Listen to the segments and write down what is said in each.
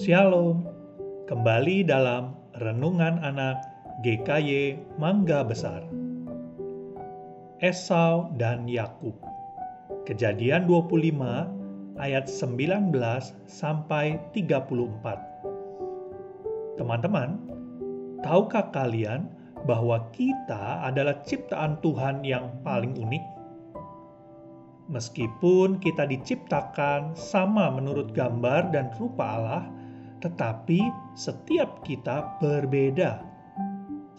Shalom, kembali dalam Renungan Anak GKY Mangga Besar. Esau dan Yakub. Kejadian 25 ayat 19 sampai 34. Teman-teman, tahukah kalian bahwa kita adalah ciptaan Tuhan yang paling unik? Meskipun kita diciptakan sama menurut gambar dan rupa Allah, tetapi setiap kita berbeda.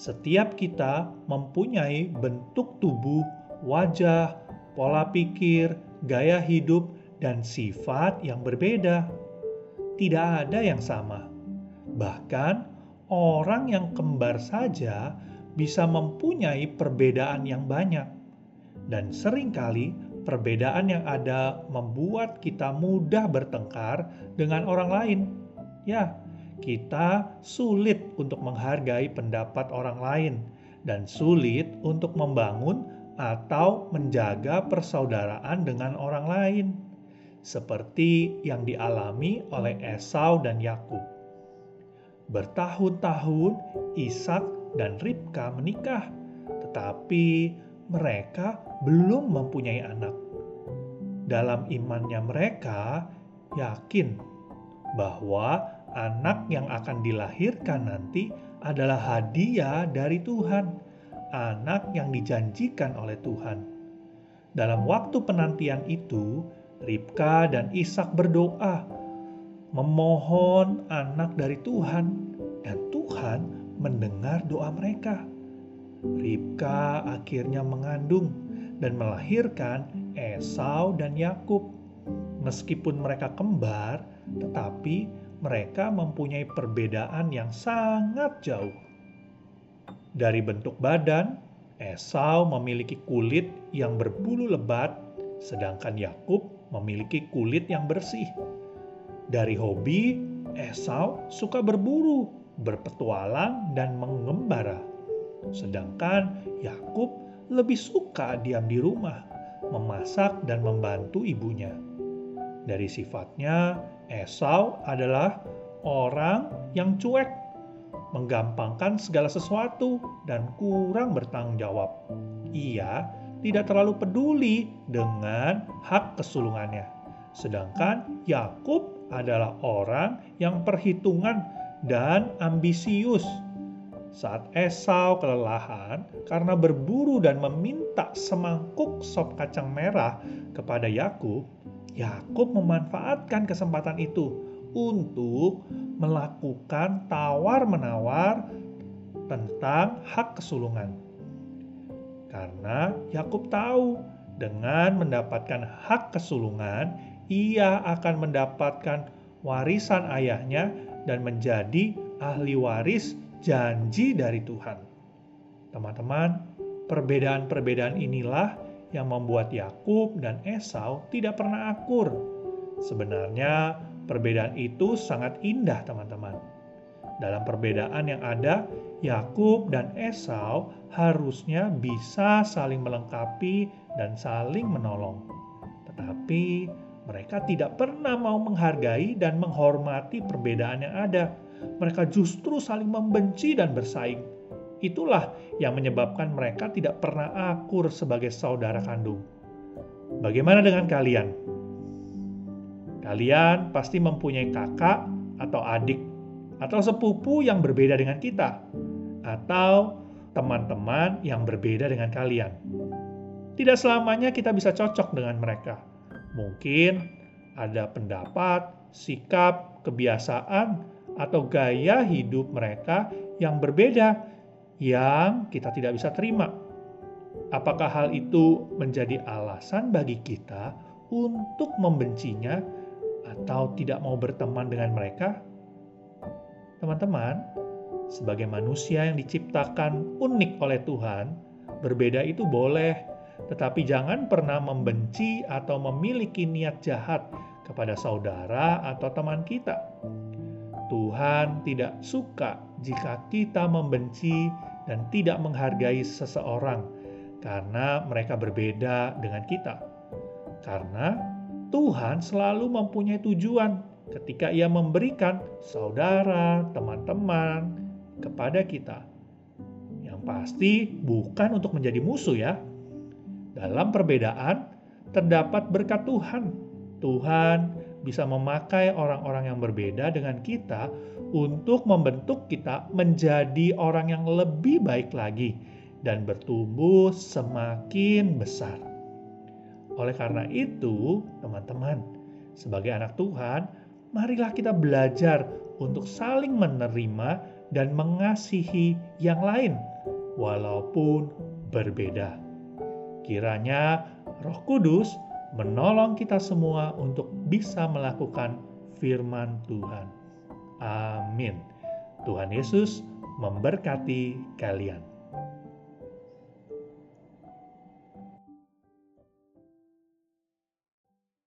Setiap kita mempunyai bentuk tubuh, wajah, pola pikir, gaya hidup, dan sifat yang berbeda. Tidak ada yang sama. Bahkan orang yang kembar saja bisa mempunyai perbedaan yang banyak. Dan sering kali perbedaan yang ada membuat kita mudah bertengkar dengan orang lain ya kita sulit untuk menghargai pendapat orang lain dan sulit untuk membangun atau menjaga persaudaraan dengan orang lain, seperti yang dialami oleh Esau dan Yakub. Bertahun-tahun Ishak dan Ribka menikah, tetapi mereka belum mempunyai anak. Dalam imannya mereka yakin bahwa anak yang akan dilahirkan nanti adalah hadiah dari Tuhan, anak yang dijanjikan oleh Tuhan. Dalam waktu penantian itu, Ribka dan Ishak berdoa, memohon anak dari Tuhan, dan Tuhan mendengar doa mereka. Ribka akhirnya mengandung dan melahirkan Esau dan Yakub. Meskipun mereka kembar, tetapi mereka mempunyai perbedaan yang sangat jauh. Dari bentuk badan, Esau memiliki kulit yang berbulu lebat, sedangkan Yakub memiliki kulit yang bersih. Dari hobi, Esau suka berburu, berpetualang, dan mengembara. Sedangkan Yakub lebih suka diam di rumah, memasak dan membantu ibunya. Dari sifatnya, Esau adalah orang yang cuek, menggampangkan segala sesuatu, dan kurang bertanggung jawab. Ia tidak terlalu peduli dengan hak kesulungannya. Sedangkan Yakub adalah orang yang perhitungan dan ambisius. Saat Esau kelelahan karena berburu dan meminta semangkuk sop kacang merah kepada Yakub, Yakub memanfaatkan kesempatan itu untuk melakukan tawar-menawar tentang hak kesulungan. Karena Yakub tahu dengan mendapatkan hak kesulungan, ia akan mendapatkan warisan ayahnya dan menjadi ahli waris janji dari Tuhan. Teman-teman, perbedaan-perbedaan inilah yang membuat Yakub dan Esau tidak pernah akur. Sebenarnya, perbedaan itu sangat indah, teman-teman. Dalam perbedaan yang ada, Yakub dan Esau harusnya bisa saling melengkapi dan saling menolong. Tetapi mereka tidak pernah mau menghargai dan menghormati perbedaan yang ada. Mereka justru saling membenci dan bersaing. Itulah yang menyebabkan mereka tidak pernah akur sebagai saudara kandung. Bagaimana dengan kalian? Kalian pasti mempunyai kakak atau adik atau sepupu yang berbeda dengan kita, atau teman-teman yang berbeda dengan kalian. Tidak selamanya kita bisa cocok dengan mereka. Mungkin ada pendapat, sikap, kebiasaan, atau gaya hidup mereka yang berbeda yang kita tidak bisa terima. Apakah hal itu menjadi alasan bagi kita untuk membencinya atau tidak mau berteman dengan mereka? Teman-teman, sebagai manusia yang diciptakan unik oleh Tuhan, berbeda itu boleh, tetapi jangan pernah membenci atau memiliki niat jahat kepada saudara atau teman kita. Tuhan tidak suka jika kita membenci dan tidak menghargai seseorang karena mereka berbeda dengan kita. Karena Tuhan selalu mempunyai tujuan ketika Ia memberikan saudara, teman-teman kepada kita. Yang pasti bukan untuk menjadi musuh ya. Dalam perbedaan terdapat berkat Tuhan. Tuhan bisa memakai orang-orang yang berbeda dengan kita untuk membentuk kita menjadi orang yang lebih baik lagi dan bertumbuh semakin besar. Oleh karena itu, teman-teman, sebagai anak Tuhan, marilah kita belajar untuk saling menerima dan mengasihi yang lain, walaupun berbeda. Kiranya Roh Kudus menolong kita semua untuk bisa melakukan firman Tuhan. Amin. Tuhan Yesus memberkati kalian.